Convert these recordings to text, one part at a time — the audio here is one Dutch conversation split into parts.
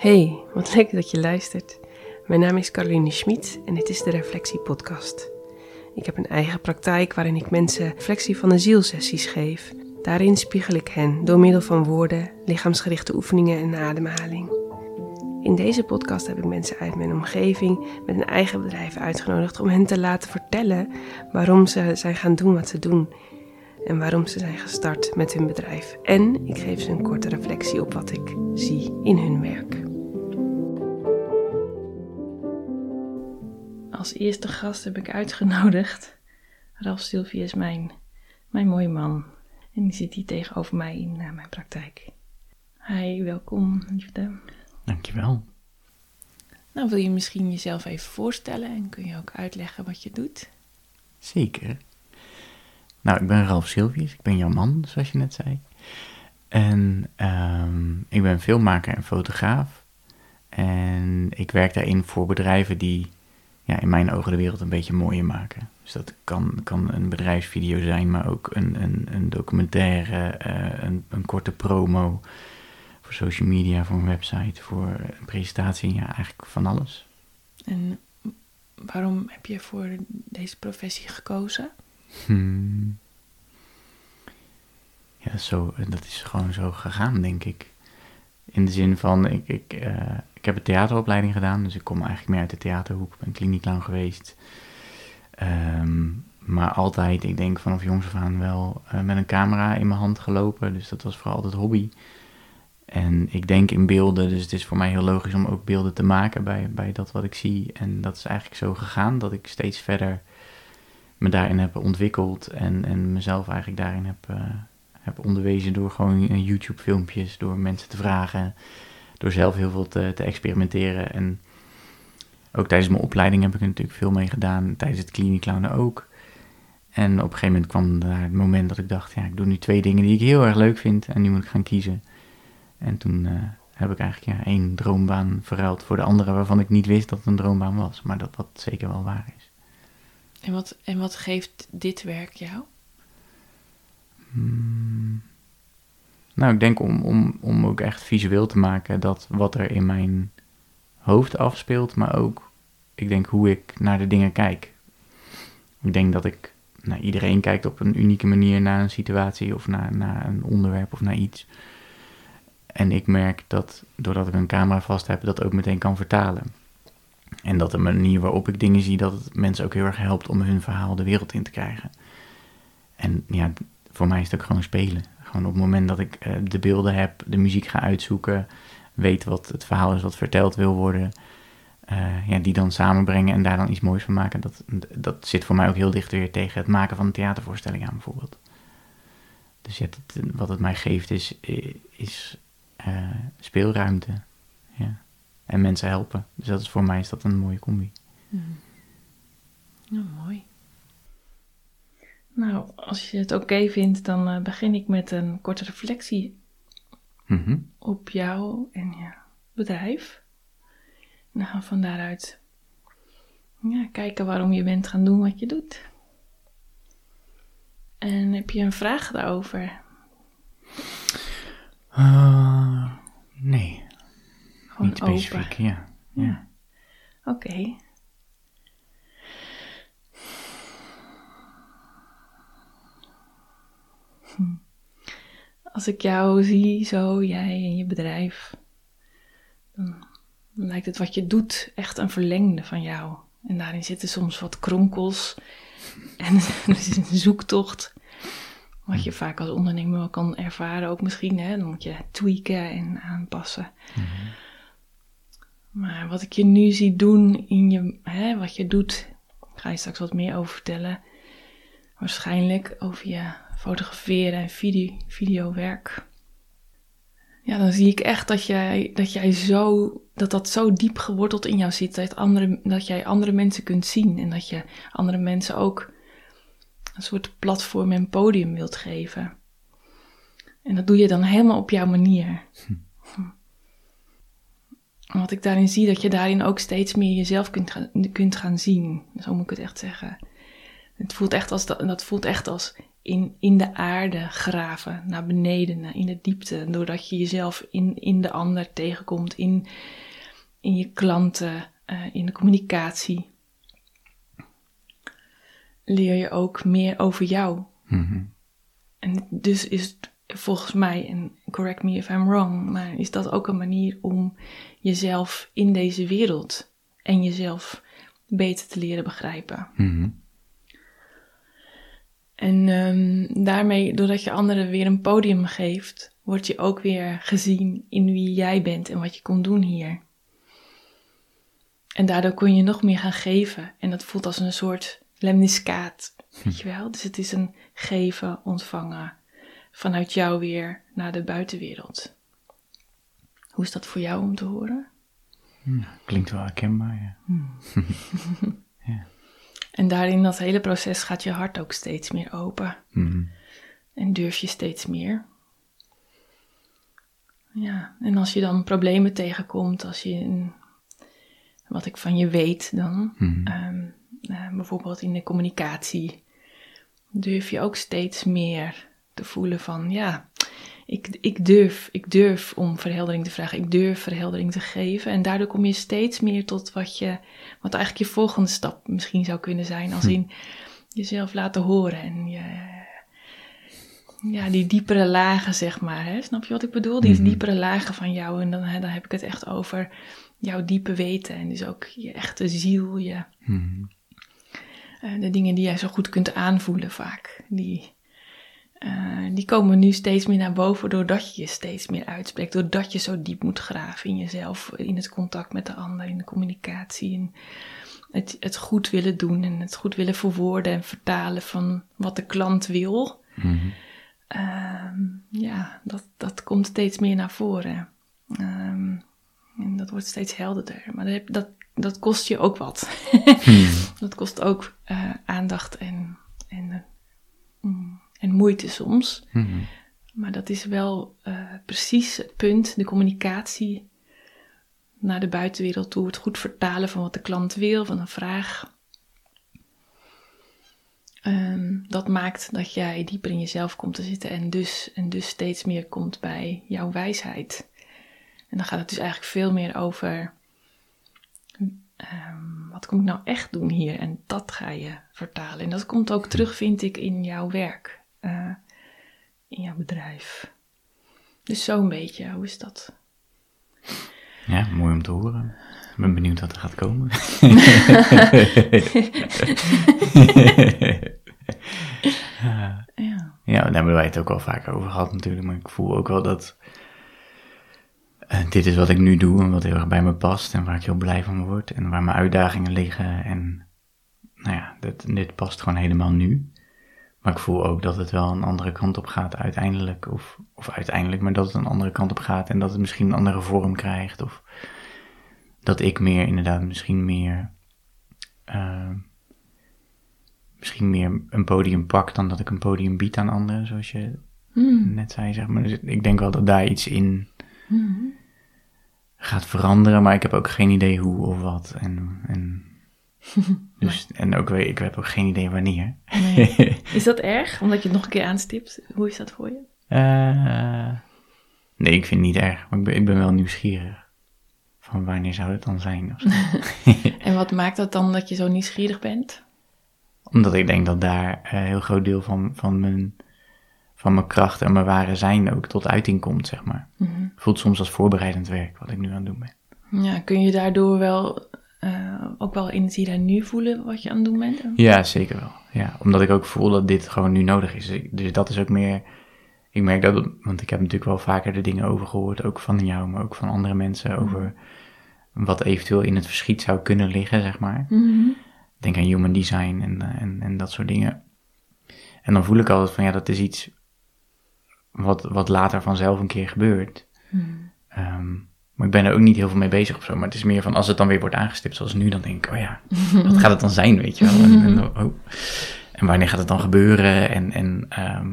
Hey, wat leuk dat je luistert. Mijn naam is Caroline Schmid en dit is de Reflectie Podcast. Ik heb een eigen praktijk waarin ik mensen reflectie van de zielsessies geef. Daarin spiegel ik hen door middel van woorden, lichaamsgerichte oefeningen en ademhaling. In deze podcast heb ik mensen uit mijn omgeving met een eigen bedrijf uitgenodigd om hen te laten vertellen waarom ze zijn gaan doen wat ze doen en waarom ze zijn gestart met hun bedrijf. En ik geef ze een korte reflectie op wat ik zie in hun werk. Als eerste gast heb ik uitgenodigd. Ralf Sylvie is mijn, mijn mooie man. En die zit hier tegenover mij in uh, mijn praktijk. Hi, welkom, liefde. Dankjewel. Nou, wil je misschien jezelf even voorstellen en kun je ook uitleggen wat je doet? Zeker. Nou, ik ben Ralf Silvius, ik ben jouw man, zoals je net zei. En um, ik ben filmmaker en fotograaf. En ik werk daarin voor bedrijven die ja, in mijn ogen de wereld een beetje mooier maken. Dus dat kan, kan een bedrijfsvideo zijn, maar ook een, een, een documentaire, uh, een, een korte promo voor social media, voor een website, voor een presentatie, ja, eigenlijk van alles. En waarom heb je voor deze professie gekozen? Hmm. Ja, zo, dat is gewoon zo gegaan, denk ik. In de zin van, ik, ik, uh, ik heb een theateropleiding gedaan, dus ik kom eigenlijk meer uit de theaterhoek. Ik ben kliniekclown geweest. Um, maar altijd, ik denk vanaf jongs af aan wel uh, met een camera in mijn hand gelopen. Dus dat was vooral altijd hobby. En ik denk in beelden, dus het is voor mij heel logisch om ook beelden te maken bij, bij dat wat ik zie. En dat is eigenlijk zo gegaan dat ik steeds verder me daarin heb ontwikkeld en, en mezelf eigenlijk daarin heb, uh, heb onderwezen door gewoon YouTube-filmpjes, door mensen te vragen, door zelf heel veel te, te, experimenteren. En ook tijdens mijn opleiding heb ik er natuurlijk veel mee gedaan, tijdens het kliniekclownen ook. En op een gegeven moment kwam daar het moment dat ik dacht, ja, ik doe nu twee dingen die ik heel erg leuk vind en nu moet ik gaan kiezen. En toen uh, heb ik eigenlijk ja, één droombaan verruild voor de andere waarvan ik niet wist dat het een droombaan was, maar dat dat zeker wel waar is. En wat, en wat geeft dit werk jou? Hmm. Nou, ik denk om, om, om ook echt visueel te maken dat wat er in mijn hoofd afspeelt, maar ook, ik denk hoe ik naar de dingen kijk. Ik denk dat ik, nou, iedereen kijkt op een unieke manier naar een situatie of naar, naar een onderwerp of naar iets. En ik merk dat doordat ik een camera vast heb, dat ook meteen kan vertalen. En dat de manier waarop ik dingen zie, dat het mensen ook heel erg helpt om hun verhaal de wereld in te krijgen. En ja, voor mij is het ook gewoon spelen. Gewoon op het moment dat ik uh, de beelden heb, de muziek ga uitzoeken, weet wat het verhaal is wat verteld wil worden, uh, ja, die dan samenbrengen en daar dan iets moois van maken. Dat, dat zit voor mij ook heel dicht weer tegen het maken van een theatervoorstelling aan bijvoorbeeld. Dus ja, wat het mij geeft is, is uh, speelruimte. Ja en mensen helpen. Dus dat is voor mij is dat een mooie combi. Mm. Nou, mooi. Nou, als je het oké okay vindt, dan uh, begin ik met een korte reflectie mm -hmm. op jou en je bedrijf. En dan gaan we van daaruit ja, kijken waarom je bent gaan doen wat je doet. En heb je een vraag daarover? Uh, nee. Gewoon Niet specifiek, open. ja. ja. Oké. Okay. Hm. Als ik jou zie, zo, jij en je bedrijf, dan lijkt het wat je doet echt een verlengde van jou. En daarin zitten soms wat kronkels en er is een zoektocht. Wat je vaak als ondernemer wel kan ervaren, ook misschien. Hè? Dan moet je tweaken en aanpassen. Mm -hmm. Maar wat ik je nu zie doen in je, hè, wat je doet, ga je straks wat meer over vertellen. Waarschijnlijk over je fotograferen en video, videowerk. Ja, dan zie ik echt dat jij, dat jij zo, dat dat zo diep geworteld in jou zit. Dat, andere, dat jij andere mensen kunt zien. En dat je andere mensen ook een soort platform en podium wilt geven. En dat doe je dan helemaal op jouw manier. Hm. Wat ik daarin zie, dat je daarin ook steeds meer jezelf kunt gaan, kunt gaan zien. Zo moet ik het echt zeggen. Het voelt echt als, dat, voelt echt als in, in de aarde graven, naar beneden, in de diepte. Doordat je jezelf in, in de ander tegenkomt, in, in je klanten, uh, in de communicatie. Leer je ook meer over jou. Mhm. En dus is het volgens mij, en correct me if I'm wrong, maar is dat ook een manier om jezelf in deze wereld en jezelf beter te leren begrijpen. Mhm. En ehm, daarmee, doordat je anderen weer een podium geeft, word je ook weer gezien in wie jij bent en wat je kon doen hier. En daardoor kun je nog meer gaan geven. En dat voelt als een soort lemniscaat, weet je wel? Dus het is een geven, ontvangen vanuit jou weer naar de buitenwereld. Hoe is dat voor jou om te horen? Klinkt wel herkenbaar, ja. ja. En daarin dat hele proces gaat je hart ook steeds meer open. Mhm. En durf je steeds meer. Ja, en als je dan problemen tegenkomt, als je een, wat ik van je weet dan, Mhm. ehm, eh, bijvoorbeeld in de communicatie, durf je ook steeds meer te voelen van ja, ik, ik, durf, ik durf om verheldering te vragen, ik durf verheldering te geven. En daardoor kom je steeds meer tot wat je, wat eigenlijk je volgende stap misschien zou kunnen zijn, als in jezelf laten horen en je, ja, die diepere lagen, zeg maar. Hè? Snap je wat ik bedoel? Die Mhm. diepere lagen van jou. En dan, hè, dan heb ik het echt over jouw diepe weten. En dus ook je echte ziel, je, Mhm. eh, de dingen die jij zo goed kunt aanvoelen vaak. Die, eh, die komen nu steeds meer naar boven doordat je je steeds meer uitspreekt. Doordat je zo diep moet graven in jezelf, in het contact met de ander, in de communicatie. In het, het goed willen doen en het goed willen verwoorden en vertalen van wat de klant wil. Mhm. Ehm, ja, dat, dat komt steeds meer naar voren. Ehm, en dat wordt steeds helderder. Maar dat, dat, dat kost je ook wat. dat kost ook eh, aandacht en, en, mm, en moeite soms. Mhm. Maar dat is wel eh, precies het punt, de communicatie naar de buitenwereld toe. Het goed vertalen van wat de klant wil, van een vraag. Ehm, dat maakt dat jij dieper in jezelf komt te zitten en dus, en dus steeds meer komt bij jouw wijsheid. En dan gaat het dus eigenlijk veel meer over ehm, wat kom ik nou echt doen hier? En dat ga je vertalen. En dat komt ook terug, vind ik, in jouw werk, eh, in jouw bedrijf. Dus zo'n beetje, hoe is dat? Ja, mooi om te horen. Ik ben benieuwd wat er gaat komen. Ja. Ja, daar hebben wij het ook al vaker over gehad natuurlijk, maar ik voel ook wel dat eh, dit is wat ik nu doe en wat heel erg bij me past en waar ik heel blij van word en waar mijn uitdagingen liggen en nou ja, dit, dit past gewoon helemaal nu. Maar ik voel ook dat het wel een andere kant op gaat uiteindelijk, of, of uiteindelijk, maar dat het een andere kant op gaat en dat het misschien een andere vorm krijgt of dat ik meer inderdaad misschien meer eh, misschien meer een podium pak dan dat ik een podium bied aan anderen, zoals je Hmm. net zei, zeg maar. Dus ik denk wel dat daar iets in Hmm. gaat veranderen, maar ik heb ook geen idee hoe of wat. En, en, dus, en ook, weet- ik heb ook geen idee wanneer. Nee. Is dat erg, omdat je het nog een keer aanstipt? Hoe is dat voor je? Eh, nee, ik vind het niet erg, maar ik ben, ik ben wel nieuwsgierig. Van wanneer zou het dan zijn? Of zo. En wat maakt dat dan dat je zo nieuwsgierig bent? Omdat ik denk dat daar een heel groot deel van, van, mijn, van mijn kracht en mijn ware zijn ook tot uiting komt, zeg maar. Mhm. Voelt soms als voorbereidend werk, wat ik nu aan het doen ben. Ja, kun je daardoor wel eh, ook wel in het hier en nu voelen wat je aan het doen bent? Ja, zeker wel. Ja, omdat ik ook voel dat dit gewoon nu nodig is. Dus dat is ook meer. Ik merk dat, want ik heb natuurlijk wel vaker de dingen over gehoord, ook van jou, maar ook van andere mensen, over wat eventueel in het verschiet zou kunnen liggen, zeg maar. Mhm. Denk aan human design en, en, en dat soort dingen. En dan voel ik altijd van ja, dat is iets wat, wat later vanzelf een keer gebeurt. Ehm, maar ik ben er ook niet heel veel mee bezig of zo. Maar het is meer van als het dan weer wordt aangestipt zoals nu, dan denk ik, oh ja, wat gaat het dan zijn, weet je wel? En, en, oh, en wanneer gaat het dan gebeuren? En, en ehm,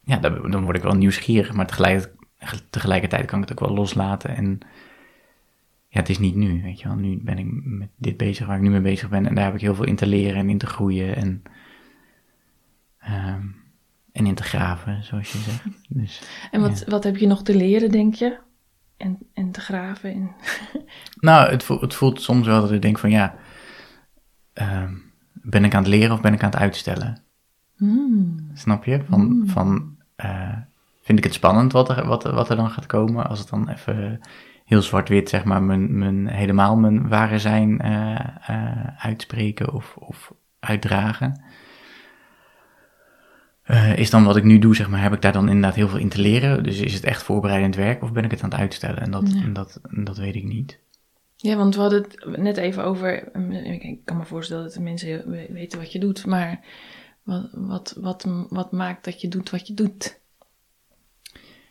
ja, dan, dan word ik wel nieuwsgierig, maar tegelijk, tegelijkertijd kan ik het ook wel loslaten. En ja, het is niet nu, weet je wel. Nu ben ik met dit bezig waar ik nu mee bezig ben. En daar heb ik heel veel in te leren en in te groeien. En Ehm, en in te graven, zoals je zegt. Dus, En wat, wat heb je nog te leren, denk je? En, en te graven? En... nou, het voelt, het voelt soms wel dat ik denk van ja, ehm, ben ik aan het leren of ben ik aan het uitstellen? Hmm. Snap je? Van, van eh, vind ik het spannend wat er, wat, wat er dan gaat komen? Als het dan even heel zwart-wit, zeg maar, mijn, mijn, helemaal mijn ware zijn eh, eh, uitspreken of, of uitdragen. Eh, is dan wat ik nu doe, zeg maar, heb ik daar dan inderdaad heel veel in te leren? Dus is het echt voorbereidend werk of ben ik het aan het uitstellen? En dat, Ja. en dat, en dat weet ik niet. Ja, want we hadden het net even over. Ik ik kan me voorstellen dat de mensen we- weten wat je doet, maar wat, wat, wat, wat maakt dat je doet wat je doet?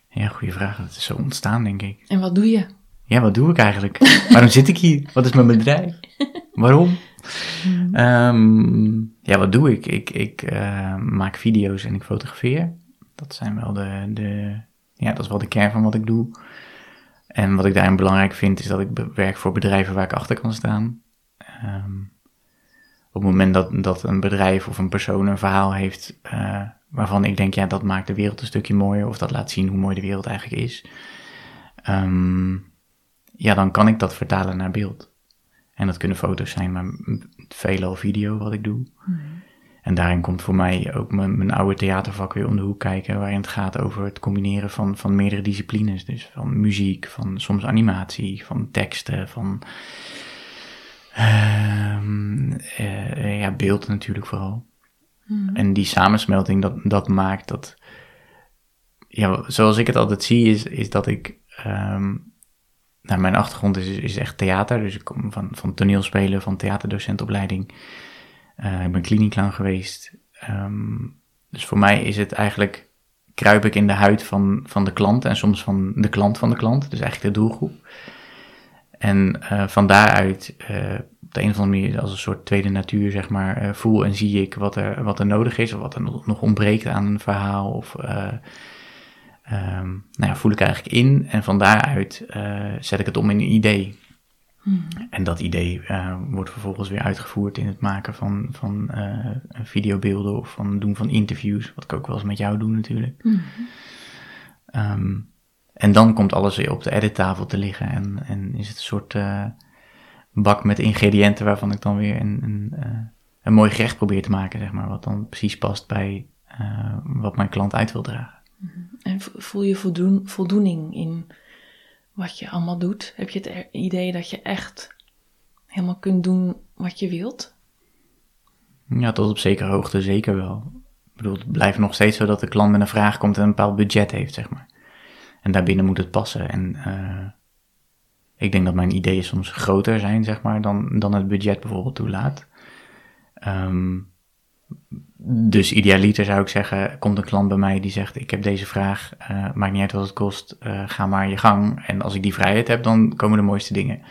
Ja, goede vraag. Dat is zo ontstaan, denk ik. En wat doe je? Ja, wat doe ik eigenlijk? Waarom zit ik hier? Wat is mijn bedrijf? Waarom? Ehm, ja, wat doe ik? Ik, ik eh, maak video's en ik fotografeer. Dat zijn wel de, de, ja, dat is wel de kern van wat ik doe. En wat ik daarin belangrijk vind, is dat ik werk voor bedrijven waar ik achter kan staan. Ehm, op het moment dat, dat een bedrijf of een persoon een verhaal heeft eh, waarvan ik denk, ja, dat maakt de wereld een stukje mooier, of dat laat zien hoe mooi de wereld eigenlijk is. Ehm, ja, dan kan ik dat vertalen naar beeld. En dat kunnen foto's zijn, maar veelal video wat ik doe. En daarin komt voor mij ook mijn, mijn oude theatervak weer om de hoek kijken, waarin het gaat over het combineren van, van meerdere disciplines. Dus van muziek, van soms animatie, van teksten, van eh, ja, beeld natuurlijk vooral. En die samensmelting, dat, dat maakt dat, ja, zoals ik het altijd zie, is, is dat ik, ehm, nou, mijn achtergrond is, is echt theater, dus ik kom van, van toneelspelen, van theaterdocentopleiding. Eh, ik ben kliniekclown geweest. Ehm, dus voor mij is het eigenlijk, kruip ik in de huid van, van de klant en soms van de klant van de klant, dus eigenlijk de doelgroep. En eh, van daaruit, eh, op de een of andere manier, als een soort tweede natuur, zeg maar, voel en zie ik wat er, wat er nodig is, of wat er nog nog ontbreekt aan een verhaal. Of eh, ehm, nou ja, voel ik eigenlijk in. En van daaruit eh, zet ik het om in een idee. En dat idee eh, wordt vervolgens weer uitgevoerd in het maken van, van eh, videobeelden of van doen van interviews, wat ik ook wel eens met jou doe natuurlijk. Ehm, en dan komt alles weer op de edittafel te liggen en, en is het een soort bak met ingrediënten waarvan ik dan weer een, een, een mooi gerecht probeer te maken, zeg maar, wat dan precies past bij wat mijn klant uit wil dragen. En vo- voel je voldoen, voldoening in wat je allemaal doet? Heb je het idee dat je echt helemaal kunt doen wat je wilt? Ja, tot op zekere hoogte zeker wel. Ik bedoel, het blijft nog steeds zo dat de klant met een vraag komt en een bepaald budget heeft, zeg maar. En daarbinnen moet het passen. En eh, ik denk dat mijn ideeën soms groter zijn, zeg maar, dan, dan het budget bijvoorbeeld toelaat. Ehm, dus idealiter zou ik zeggen, komt een klant bij mij die zegt, ik heb deze vraag, eh, maakt niet uit wat het kost, eh, ga maar je gang. En als ik die vrijheid heb, dan komen de mooiste dingen.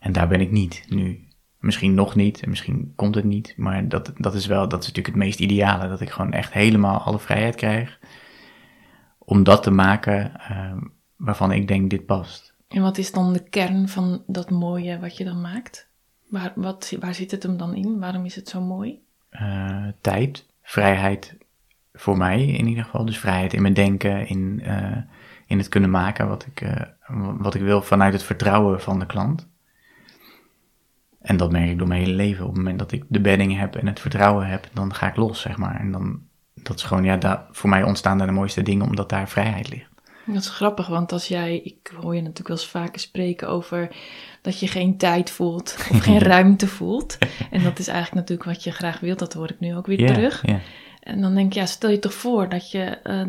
En daar ben ik niet nu. Misschien nog niet, en misschien komt het niet, maar dat, dat is wel, dat is natuurlijk het meest ideale, dat ik gewoon echt helemaal alle vrijheid krijg om dat te maken eh, waarvan ik denk dit past. En wat is dan de kern van dat mooie wat je dan maakt? Waar, wat, waar zit het hem dan in? Waarom is het zo mooi? Eh, tijd, vrijheid voor mij in ieder geval, dus vrijheid in mijn denken, in, eh, in het kunnen maken wat ik, eh, wat ik wil vanuit het vertrouwen van de klant. En dat merk ik door mijn hele leven. Op het moment dat ik de bedding heb en het vertrouwen heb, dan ga ik los, zeg maar. En dan, dat is gewoon, ja, daar, voor mij ontstaan daar de mooiste dingen, omdat daar vrijheid ligt. Dat is grappig, want als jij, ik hoor je natuurlijk wel eens vaker spreken over dat je geen tijd voelt of geen ruimte voelt. En dat is eigenlijk natuurlijk wat je graag wilt, dat hoor ik nu ook weer terug. En dan denk ik, ja, stel je toch voor dat je, eh,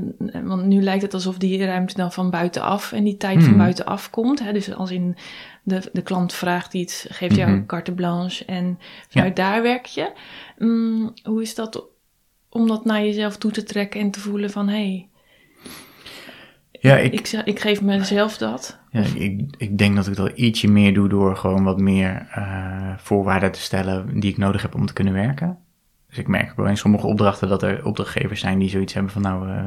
want nu lijkt het alsof die ruimte dan van buitenaf en die tijd van Mhm. buitenaf komt. Hè? Dus als in de, de klant vraagt iets, geeft jou Mhm. een carte blanche en vanuit daar werk je. Mm, hoe is dat om dat naar jezelf toe te trekken en te voelen van, hé, hey, Ja, ik, ik, geef mezelf dat. Ja, ik, ik denk dat ik dat ietsje meer doe door gewoon wat meer eh, voorwaarden te stellen die ik nodig heb om te kunnen werken. Dus ik merk ook wel in sommige opdrachten dat er opdrachtgevers zijn die zoiets hebben van nou, eh,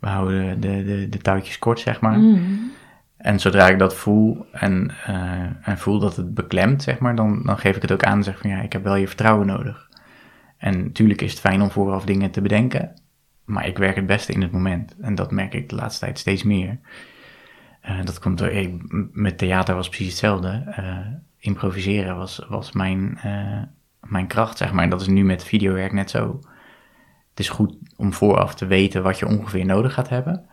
we houden de, de, de touwtjes kort, zeg maar. Mm. En zodra ik dat voel en, eh, en voel dat het beklemt, zeg maar, dan, dan geef ik het ook aan en zeg van ja, ik heb wel je vertrouwen nodig. En natuurlijk is het fijn om vooraf dingen te bedenken, maar ik werk het beste in het moment. En dat merk ik de laatste tijd steeds meer. Uh, dat komt door, met theater was precies hetzelfde. Uh, improviseren was, was mijn, uh, mijn kracht, zeg maar. En dat is nu met videowerk net zo. Het is goed om vooraf te weten wat je ongeveer nodig gaat hebben.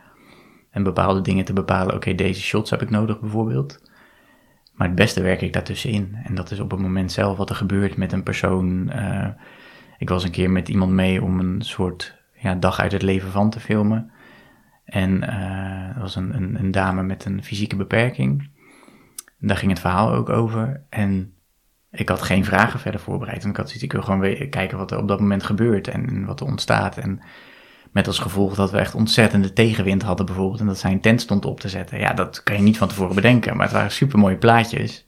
En bepaalde dingen te bepalen. Oké, deze shots heb ik nodig bijvoorbeeld. Maar het beste werk ik daartussenin. En dat is op het moment zelf wat er gebeurt met een persoon. Ik was een keer met iemand mee om een soort ja, dag uit het leven van te filmen. En dat was een, een, een, dame met een fysieke beperking. Daar ging het verhaal ook over. En ik had geen vragen verder voorbereid. En ik had zoiets, ik gewoon kijken wat er op dat moment gebeurt en wat er ontstaat. En met als gevolg dat we echt ontzettende tegenwind hadden bijvoorbeeld. En dat zijn tent stond op te zetten. Ja, dat kan je niet van tevoren bedenken. Maar het waren super mooie plaatjes.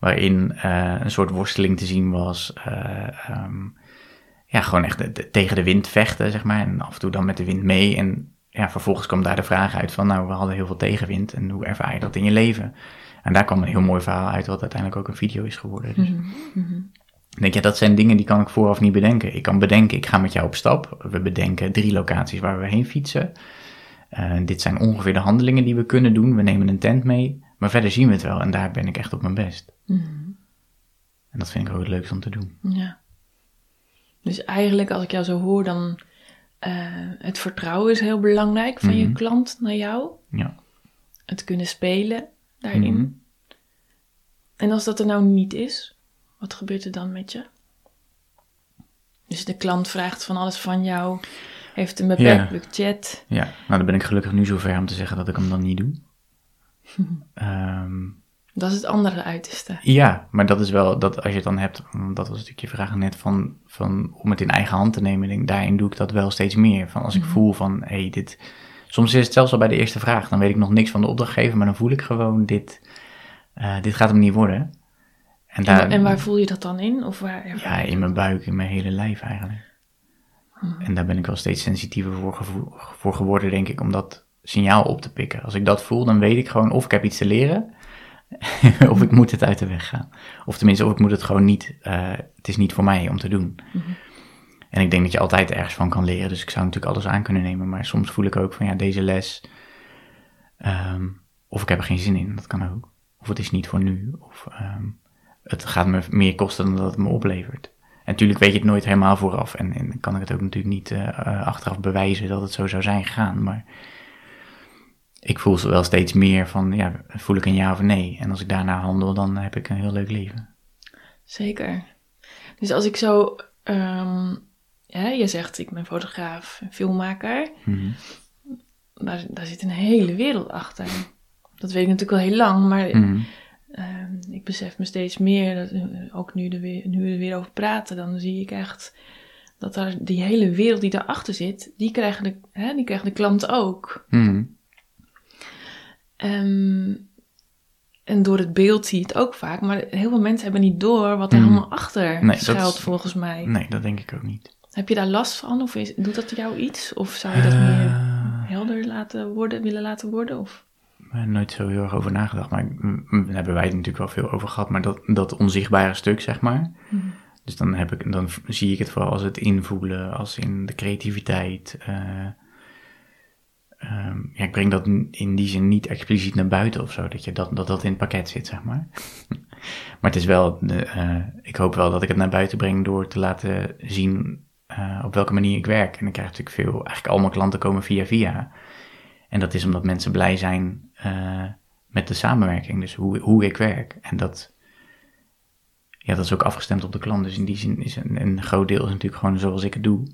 Waarin uh, een soort worsteling te zien was. Uh, um, ja, gewoon echt de, de, tegen de wind vechten, zeg maar. En af en toe dan met de wind mee. En ja, vervolgens kwam daar de vraag uit van, nou, we hadden heel veel tegenwind. En hoe ervaar je dat in je leven? En daar kwam een heel mooi verhaal uit, wat uiteindelijk ook een video is geworden. Dus. Mm -hmm. denk je, dat zijn dingen die kan ik vooraf niet bedenken. Ik kan bedenken, ik ga met jou op stap. We bedenken drie locaties waar we heen fietsen. Uh, dit zijn ongeveer de handelingen die we kunnen doen. We nemen een tent mee. Maar verder zien we het wel en daar ben ik echt op mijn best. Mm -hmm. En dat vind ik ook het leukste om te doen. Ja. Dus eigenlijk, als ik jou zo hoor, dan uh, het vertrouwen is heel belangrijk van mm -hmm. je klant naar jou. Ja. Het kunnen spelen daarin. Mm -hmm. En als dat er nou niet is, wat gebeurt er dan met je? Dus de klant vraagt van alles van jou, heeft een beperkt Ja. budget. Ja, nou dan ben ik gelukkig nu zover om te zeggen dat ik hem dan niet doe. Ehm, Dat is het andere uiterste. ja, maar dat is wel, dat als je het dan hebt, dat was natuurlijk je vraag net, van, van om het in eigen hand te nemen, denk, daarin doe ik dat wel steeds meer. Van als ik Mhm. voel van, hé, hey, dit, soms is het zelfs al bij de eerste vraag, dan weet ik nog niks van de opdrachtgever, maar dan voel ik gewoon, dit, eh, dit gaat hem niet worden. En, En, daar, wa- en waar voel je dat dan in? Of waar Ja, in mijn buik, in mijn hele lijf eigenlijk. En daar ben ik wel steeds sensitiever voor, gevo- voor geworden, denk ik, om dat signaal op te pikken. Als ik dat voel, dan weet ik gewoon of ik heb iets te leren, of ik moet het uit de weg gaan. Of tenminste, of ik moet het gewoon niet, eh, het is niet voor mij om te doen. En ik denk dat je altijd ergens van kan leren, dus ik zou natuurlijk alles aan kunnen nemen, maar soms voel ik ook van, ja, deze les, ehm, of ik heb er geen zin in, dat kan ook. Of het is niet voor nu, of ehm, het gaat me meer kosten dan dat het me oplevert. En natuurlijk weet je het nooit helemaal vooraf. En, en kan ik het ook natuurlijk niet eh, eh, achteraf bewijzen dat het zo zou zijn gegaan. Maar ik voel ze wel steeds meer van, ja, voel ik een ja of nee? En als ik daarna handel, dan heb ik een heel leuk leven. Zeker. Dus als ik zo, ehm ja, je zegt ik ben fotograaf en filmmaker, Mhm. daar, daar zit een hele wereld achter. Dat weet ik natuurlijk al heel lang, maar Mhm. ehm, ik besef me steeds meer, dat, eh, ook nu, de, weer- nu we er weer over praten, dan zie ik echt dat daar die hele wereld die daarachter zit, die krijgen de, hè, die krijgen de klant ook. Mhm. Ehm, en door het beeld zie je het ook vaak, maar heel veel mensen hebben niet door wat er Mhm. allemaal achter Nee, schuilt is- volgens mij. Nee, dat denk ik ook niet. Heb je daar last van of is, doet dat jou iets? Of zou je dat meer Eh, helder laten worden, willen laten worden? Of? Nooit zo heel erg over nagedacht, maar daar hebben wij het natuurlijk wel veel over gehad. Maar dat, dat onzichtbare stuk, zeg maar. Dus dan, heb ik, dan zie ik het vooral als het invoelen, als in de creativiteit. eh, ehm, ja, ik breng dat in die zin niet expliciet naar buiten of zo, dat je dat, dat, dat in het pakket zit, zeg maar. maar het is wel, eh, ik hoop wel dat ik het naar buiten breng door te laten zien eh, op welke manier ik werk. En ik krijg natuurlijk veel, eigenlijk al mijn klanten komen via via. En dat is omdat mensen blij zijn eh, met de samenwerking, dus hoe, hoe ik werk. En dat, ja, dat is ook afgestemd op de klant. Dus in die zin is een, een groot deel is natuurlijk gewoon zoals ik het doe.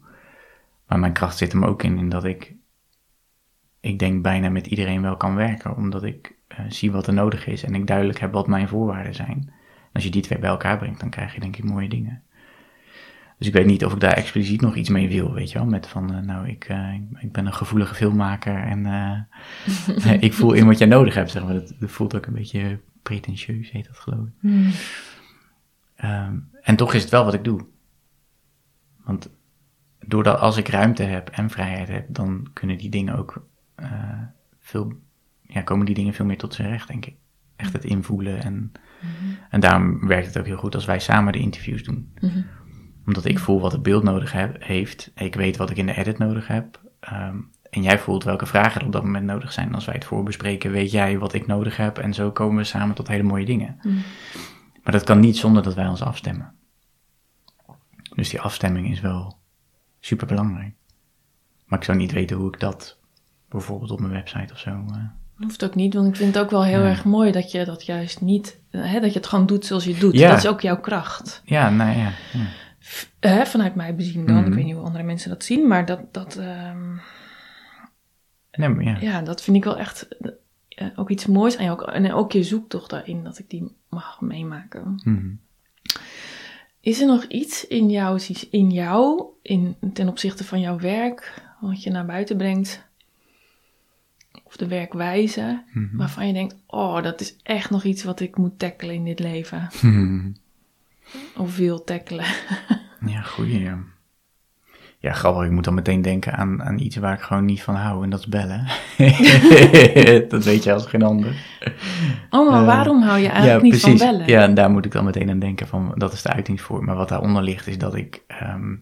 Maar mijn kracht zit hem ook in, in dat ik, ik denk bijna met iedereen wel kan werken. Omdat ik eh, zie wat er nodig is en ik duidelijk heb wat mijn voorwaarden zijn. En als je die twee bij elkaar brengt, dan krijg je denk ik mooie dingen. Dus ik weet niet of ik daar expliciet nog iets mee wil, weet je wel. Met van, eh, nou, ik, eh, ik- ben een gevoelige filmmaker en ik voel in wat jij nodig hebt, zeg maar. Dat, dat voelt ook een beetje pretentieus, heet dat geloof ik. Ehm, en toch is het wel wat ik doe. Want doordat als ik ruimte heb en vrijheid heb, dan kunnen die dingen ook veel, ja, komen die dingen veel meer tot zijn recht, denk ik. Echt het invoelen en, en daarom werkt het ook heel goed als wij samen de interviews doen. Omdat ik voel wat het beeld nodig heb, heeft. Ik weet wat ik in de edit nodig heb. Ehm, en jij voelt welke vragen er op dat moment nodig zijn. Als wij het voorbespreken, weet jij wat ik nodig heb. En zo komen we samen tot hele mooie dingen. Mm. Maar dat kan niet zonder dat wij ons afstemmen. Dus die afstemming is wel super belangrijk. Maar ik zou niet weten hoe ik dat bijvoorbeeld op mijn website of zo. eh, Hoeft ook niet, want ik vind het ook wel heel Ja. erg mooi dat je dat juist niet, eh, hè, dat je het gewoon doet zoals je het doet. Ja. Dat is ook jouw kracht. Ja, nou ja. ja. Hè, vanuit mij bezien dan, Mhm. ik weet niet hoe andere mensen dat zien, maar dat, dat, ehm, Nee, maar ja. ja, dat vind ik wel echt eh, ook iets moois aan. Ook, en ook je zoektocht daarin, dat ik die mag meemaken. Mhm. Is er nog iets in jou, in jou in, ten opzichte van jouw werk, wat je naar buiten brengt, of de werkwijze, Mhm. waarvan je denkt, oh, dat is echt nog iets wat ik moet tackelen in dit leven. Mhm. Of wil tackelen. Ja, goeie. Ja, ja grappig. Ik moet dan meteen denken aan, aan iets waar ik gewoon niet van hou. En dat is bellen. dat weet je als geen ander. Oh, maar Eh, waarom hou je eigenlijk niet van bellen? Ja, en daar moet ik dan meteen aan denken van, dat is de uitingsvorm. Maar wat daaronder ligt is dat ik, ehm,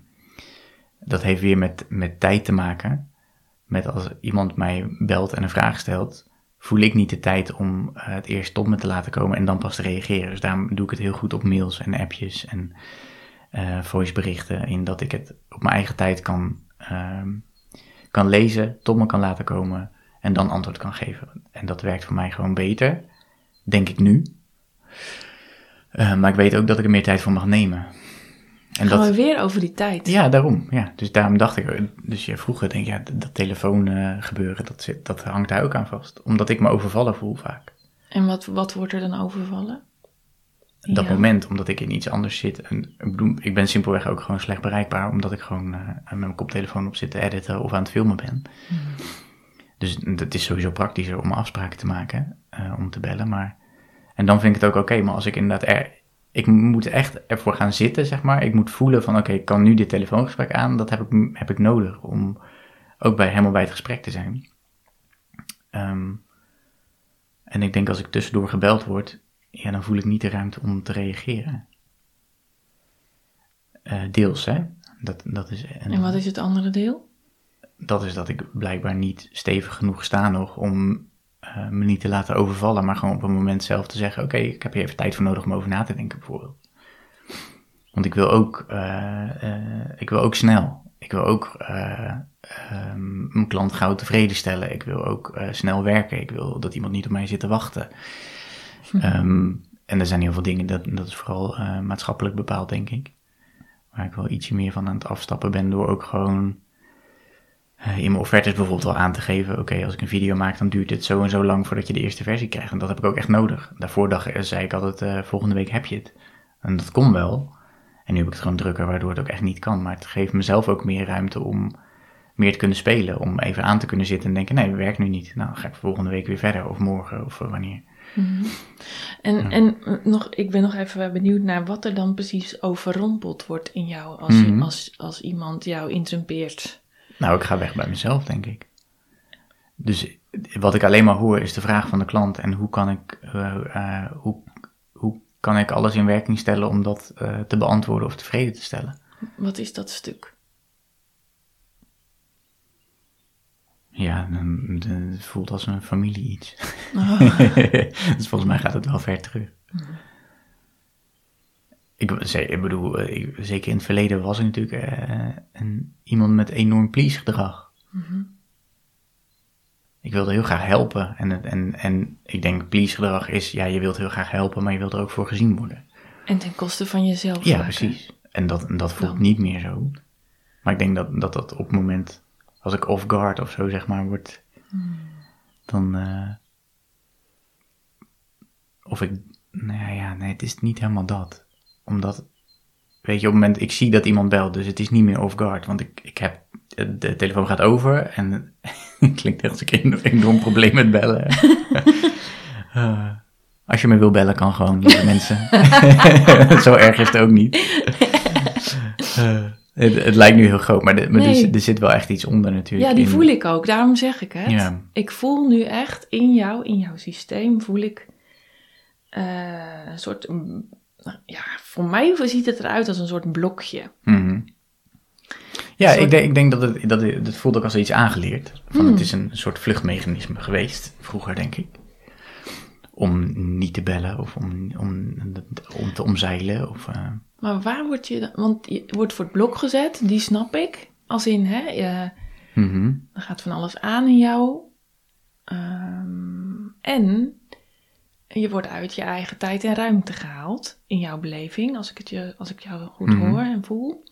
dat heeft weer met, met tijd te maken. Met als iemand mij belt en een vraag stelt, voel ik niet de tijd om eh, het eerst tot me te laten komen en dan pas te reageren. Dus daarom doe ik het heel goed op mails en appjes en eh voiceberichten. In dat ik het op mijn eigen tijd kan, ehm, kan lezen, tot me kan laten komen en dan antwoord kan geven. En dat werkt voor mij gewoon beter, denk ik nu. Eh, maar ik weet ook dat ik er meer tijd voor mag nemen. En Gaan dat, we weer over die tijd. ja, daarom. Ja. Dus daarom dacht ik, dus je vroeger denk je, ja, dat, telefoon eh, gebeuren, dat, zit, dat hangt daar ook aan vast. Omdat ik me overvallen voel vaak. En wat, wat wordt er dan overvallen? Dat Ja. moment, omdat ik in iets anders zit. En ik, bedoel, ik ben simpelweg ook gewoon slecht bereikbaar, omdat ik gewoon eh, met mijn koptelefoon op zit te editen of aan het filmen ben. Dus dat is sowieso praktischer om afspraken te maken, eh, om te bellen. Maar, en dan vind ik het ook oké, maar als ik inderdaad er, ik moet echt ervoor gaan zitten, zeg maar. Ik moet voelen van, oké, ik kan nu dit telefoongesprek aan. Dat heb ik, heb ik nodig om ook bij, helemaal bij het gesprek te zijn. Ehm, en ik denk als ik tussendoor gebeld word, ja, dan voel ik niet de ruimte om te reageren. Eh, deels, hè. Dat, dat is, En wat is het andere deel? dat is dat ik blijkbaar niet stevig genoeg sta nog om eh, me niet te laten overvallen, maar gewoon op een moment zelf te zeggen: Oké, ik heb hier even tijd voor nodig om over na te denken, bijvoorbeeld. Want ik wil ook, eh, eh, ik wil ook snel. Ik wil ook ehm, mijn klant gauw tevreden stellen. Ik wil ook snel werken. Ik wil dat iemand niet op mij zit te wachten. Ehm, en er zijn heel veel dingen, dat, dat is vooral maatschappelijk bepaald, denk ik. Waar ik wel ietsje meer van aan het afstappen ben door ook gewoon eh, in mijn offertes bijvoorbeeld wel aan te geven, oké, als ik een video maak, dan duurt dit zo en zo lang voordat je de eerste versie krijgt. En dat heb ik ook echt nodig. Daarvoor dacht, eh, zei ik altijd, eh, volgende week heb je het. En dat kon wel. En nu heb ik het gewoon drukker, waardoor het ook echt niet kan. Maar het geeft mezelf ook meer ruimte om meer te kunnen spelen. Om even aan te kunnen zitten en denken, nee, het werkt nu niet. Nou, ga ik volgende week weer verder, of morgen, of wanneer. En, en eh, nog, ik ben nog even benieuwd naar wat er dan precies overrompeld wordt in jou als, Mhm. als, als iemand jou interrumpeert. Nou, ik ga weg bij mezelf, denk ik. Dus wat ik alleen maar hoor is de vraag van de klant en hoe kan ik, eh, eh, hoe, hoe kan ik alles in werking stellen om dat eh, te beantwoorden of tevreden te stellen. Wat is dat stuk? Ja, het voelt als een familie iets. Oh, dus volgens mij gaat het wel ver terug. Ik, ik bedoel, eh, ik- zeker in het verleden was ik natuurlijk eh, een, iemand met enorm please gedrag. Ik wilde heel graag helpen. En, en, en ik denk, please gedrag is, ja, je wilt heel graag helpen, maar je wilt er ook voor gezien worden. en ten koste van jezelf. Ja, maken. precies. En dat, en dat voelt Dan. niet meer zo. Maar ik denk dat, dat dat op het moment, als ik off guard of zo zeg maar, wordt, dan. eh, of ik. Nou ja, ja, nee, het is niet helemaal dat. Omdat, weet je, op het moment, ik zie dat iemand belt, dus het is niet meer off guard. Want ik, ik heb, de telefoon gaat over en het klinkt echt als ik een enorm probleem met bellen. Eh, als je me wil bellen, kan gewoon, lieve mensen. Zo erg is het ook niet. Eh, het, het lijkt nu heel groot, maar, de- maar er, Nee. zit- er zit wel echt iets onder natuurlijk. Ja, die in- voel ik ook. Daarom zeg ik het. Ja. Ik voel nu echt in jou, in jouw systeem, voel ik eh, een soort ja, voor mij ziet het eruit als een soort blokje. Mhm. Ja, soort- ik denk, ik denk dat het, dat het, voelt ook als iets aangeleerd. Van Hmm. Het is een soort vluchtmechanisme geweest, vroeger denk ik. Om niet te bellen of om, om, om te omzeilen. Of, eh, Maar waar word je dan, want je wordt voor het blok gezet, die snap ik. Als in, hè, je, mhm. er gaat van alles aan in jou. Ehm, en je wordt uit je eigen tijd en ruimte gehaald, in jouw beleving, als ik, het je, als ik jou goed Mhm. hoor en voel.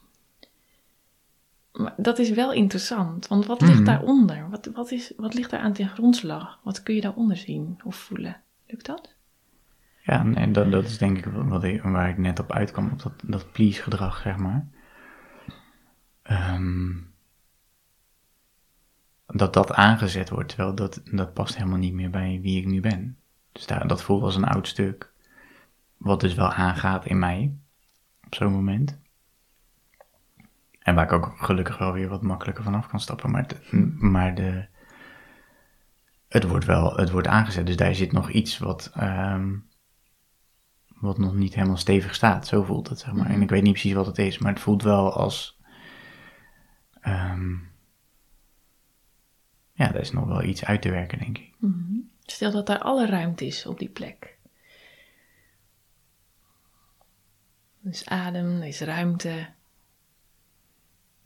Maar dat is wel interessant, want wat ligt Mhm. daaronder? Wat, wat, is, wat ligt daar aan ten grondslag? Wat kun je daaronder zien of voelen? Lukt dat? Ja, en- dat, dat is denk ik wat ik, waar ik net op uitkwam, op dat, dat please gedrag, zeg maar. Ehm, dat dat aangezet wordt, terwijl dat, dat past helemaal niet meer bij wie ik nu ben. Dus daar, dat voelt als een oud stuk, wat dus wel aangaat in mij, op zo'n moment. En waar ik ook gelukkig wel weer wat makkelijker vanaf kan stappen, maar, het- maar de, het wordt wel, het wordt aangezet, dus daar zit nog iets wat... ehm, wat nog niet helemaal stevig staat. Zo voelt het, zeg maar. En ik weet niet precies wat het is, maar het voelt wel als... ehm, ja, er is nog wel iets uit te werken, denk ik. Stel dat daar alle ruimte is op die plek. Er is adem, er is ruimte.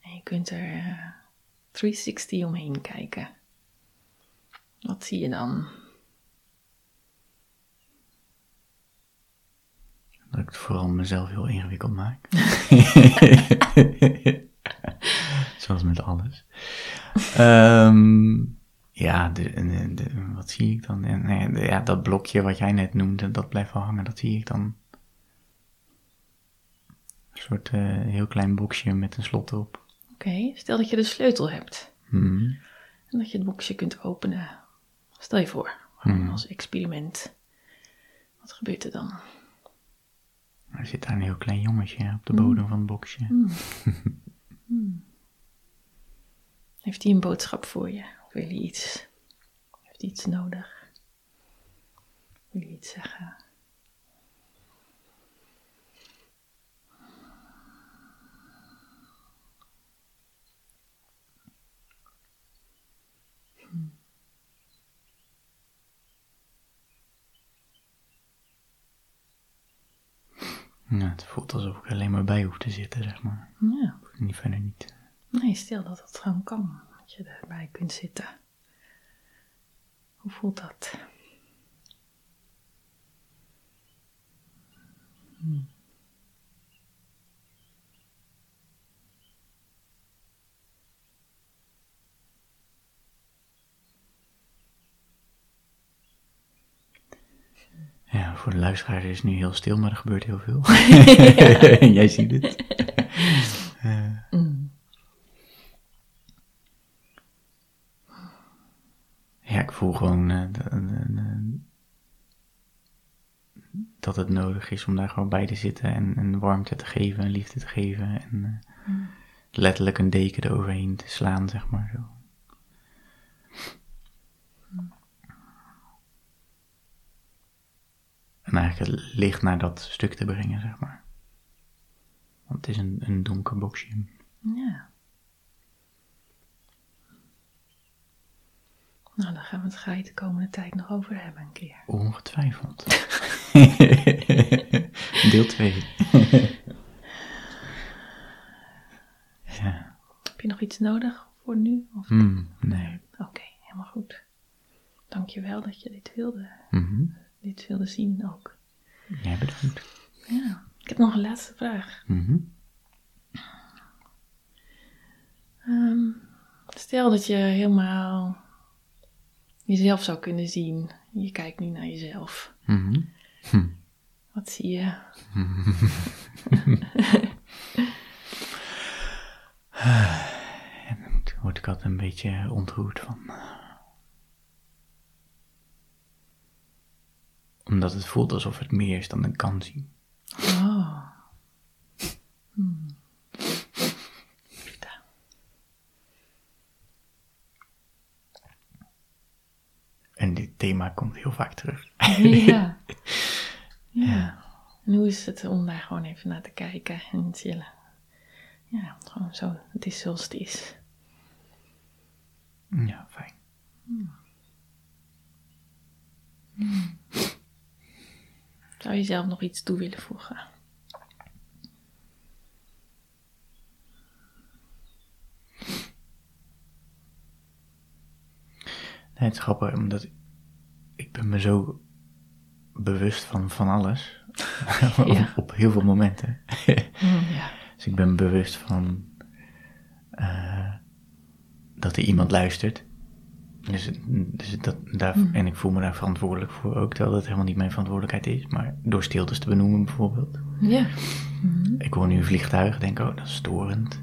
En je kunt er eh, 360 omheen kijken. Wat zie je dan? Dat ik het vooral mezelf heel ingewikkeld maak. Zoals met alles. Ehm, ja, de, de- de- wat zie ik dan? Nee, ja, dat blokje wat jij net noemde, dat blijft wel hangen. Dat zie ik dan. Een soort eh, heel klein boxje met een slot erop. Oké, stel dat je de sleutel hebt. Mhm. En dat je het boxje kunt openen. Stel je voor, gewoon als experiment. Wat gebeurt er dan? Er zit daar een heel klein jongetje op de bodem van het boxje. Heeft hij een boodschap voor je? Wil hij iets? Heeft iets nodig? Wil hij iets zeggen? Ja, het voelt alsof ik alleen maar bij hoef te zitten, zeg maar. Ja. Niet verder niet. Nee, stel dat het gewoon kan. Dat je erbij kunt zitten. Hoe voelt dat? Ja, voor de luisteraar is het nu heel stil, maar er gebeurt heel veel. Jij ziet het. Mm. Ja, ik voel gewoon eh, dat het nodig is om daar gewoon bij te zitten en, en warmte te geven en liefde te geven. En eh, letterlijk een deken eroverheen te slaan, zeg maar zo. En eigenlijk het licht naar dat stuk te brengen, zeg maar. Want het is een, een donker boxje. Ja. Nou, daar gaan we het ga je de komende tijd nog over hebben een keer. Ongetwijfeld. Deel 2. ja. Heb je nog iets nodig voor nu? Of... Hmm, nee. Oké, helemaal goed. Dankjewel dat je dit wilde, Mhm. dit wilde zien ook. Jij bedankt. Ja, ik heb nog een laatste vraag. Mhm. Ehm, stel dat je helemaal jezelf zou kunnen zien. Je kijkt nu naar jezelf. Mhm. Wat zie je? Daar word ik altijd een beetje ontroerd van. Omdat het voelt alsof het meer is dan ik kan zien. Oh. Hmm. Liefde. En dit thema komt heel vaak terug. Ja. ja. En hoe is het om daar gewoon even naar te kijken en chillen. Ja, gewoon zo. Het is zoals het is. Ja, fijn. Zou je zelf nog iets toe willen voegen? Nee, het is grappig, omdat ben me zo bewust van van alles. op, heel veel momenten. Ja. Dus ik ben bewust van eh, dat er iemand luistert. Dus, dus dat, daar, En ik voel me daar verantwoordelijk voor ook, terwijl dat helemaal niet mijn verantwoordelijkheid is. Maar door stiltes te benoemen bijvoorbeeld. Ja. Ik hoor nu een vliegtuig, denk oh, dat is storend.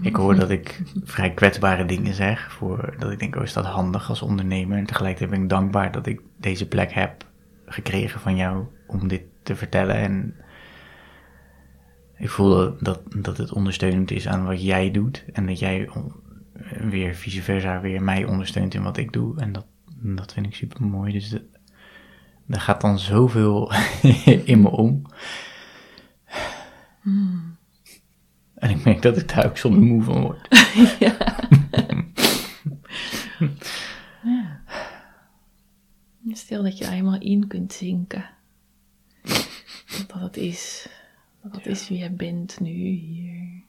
Ik hoor dat ik vrij kwetsbare dingen zeg, voor, dat ik denk, oh, is dat handig als ondernemer? En tegelijkertijd ben ik dankbaar dat ik deze plek heb gekregen van jou om dit te vertellen. En ik voel dat, dat, het ondersteunend is aan wat jij doet. En dat jij weer vice versa weer mij ondersteunt in wat ik doe. En dat, dat vind ik super mooi. Dus er gaat dan zoveel in me om. En ik merk dat ik daar ook soms moe van word. Stel dat je er helemaal in kunt zinken. Dat het is. Dat het is wie jij bent nu hier.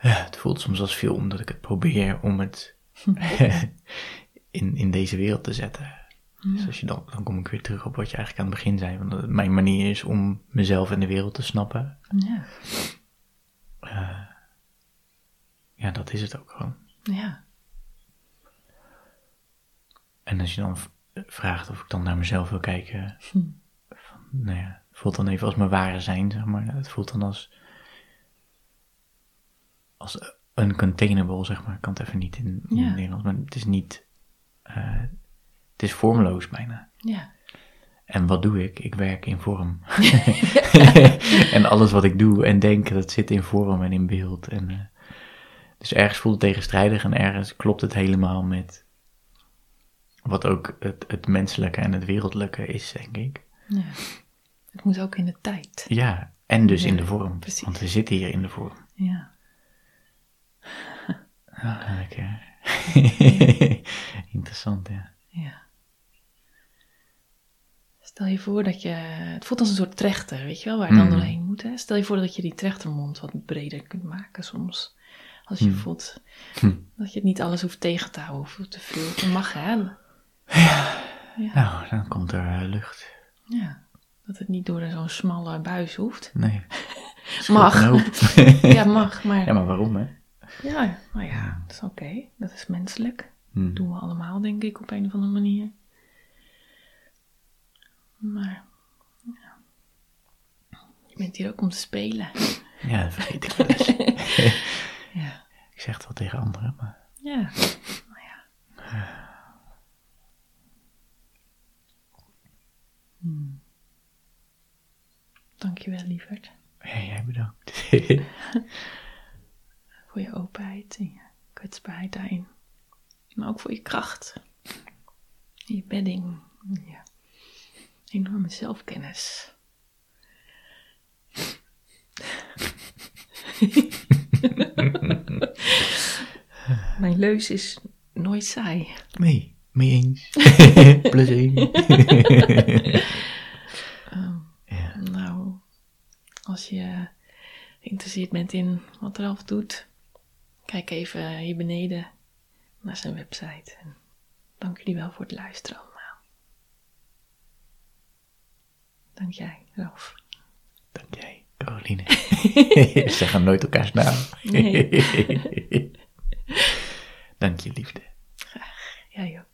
Ja, het voelt soms als veel omdat ik het probeer om het in, in deze wereld te zetten. Dus als je dan, dan kom ik weer terug op wat je eigenlijk aan het begin zei. Want mijn manier is om mezelf en de wereld te snappen. Ja. Ja, dat is het ook gewoon. Ja. En als je dan vraagt of ik dan naar mezelf wil kijken. Van, nou ja, het voelt dan even als mijn ware zijn, zeg maar. Het voelt dan als. als uncontainable, zeg maar. Ik kan het even niet in, in Ja. het Nederlands, maar het is niet. eh, het is vormloos bijna. Ja. En wat doe ik? Ik werk in vorm. en alles wat ik doe en denk, dat zit in vorm en in beeld. En, eh, dus ergens voelt het tegenstrijdig en ergens klopt het helemaal met wat ook het, het menselijke en het wereldlijke is, denk ik. ja. Het moet ook in de tijd. Ja, en dus in de vorm. precies. Want we zitten hier in de vorm. Ja. Lekker. Interessant, ja. Ja. Stel je voor dat je. Het voelt als een soort trechter, weet je wel, waar je dan Mm. doorheen moet. Hè? Stel je voor dat je die trechtermond wat breder kunt maken soms. Als je voelt Hm. dat je het niet alles hoeft tegen te houden of te veel. Mag hè. Nou, dan komt er eh, lucht. Ja. Dat het niet door zo'n smalle buis hoeft. Nee. Mag. Ja, mag, maar. ja, maar waarom, hè? Ja, nou ja, dat is oké. Dat is menselijk. Hm. Dat doen we allemaal, denk ik, op een of andere manier. Maar, ja. Je bent hier ook om te spelen. Ja, dat vergeet ik wel eens. Ja. Ik zeg het wel tegen anderen, maar... Ja, nou ja. Hmm. Dankjewel, lieverd, Ja, jij bedankt. voor je openheid en je kwetsbaarheid daarin. Maar ook voor je kracht. Je bedding. Je enorme zelfkennis. Mijn leus is nooit saai. Nee, mee eens. Plus één. ja. Nou, als je geïnteresseerd bent in wat Ralf doet, kijk even hier beneden naar zijn website. En dank jullie wel voor het luisteren Dank jij, Ralf. Dank jij, Caroline. We zeggen nooit elkaars naam. Nee. Dank je, liefde. Graag. Jij ja, ook.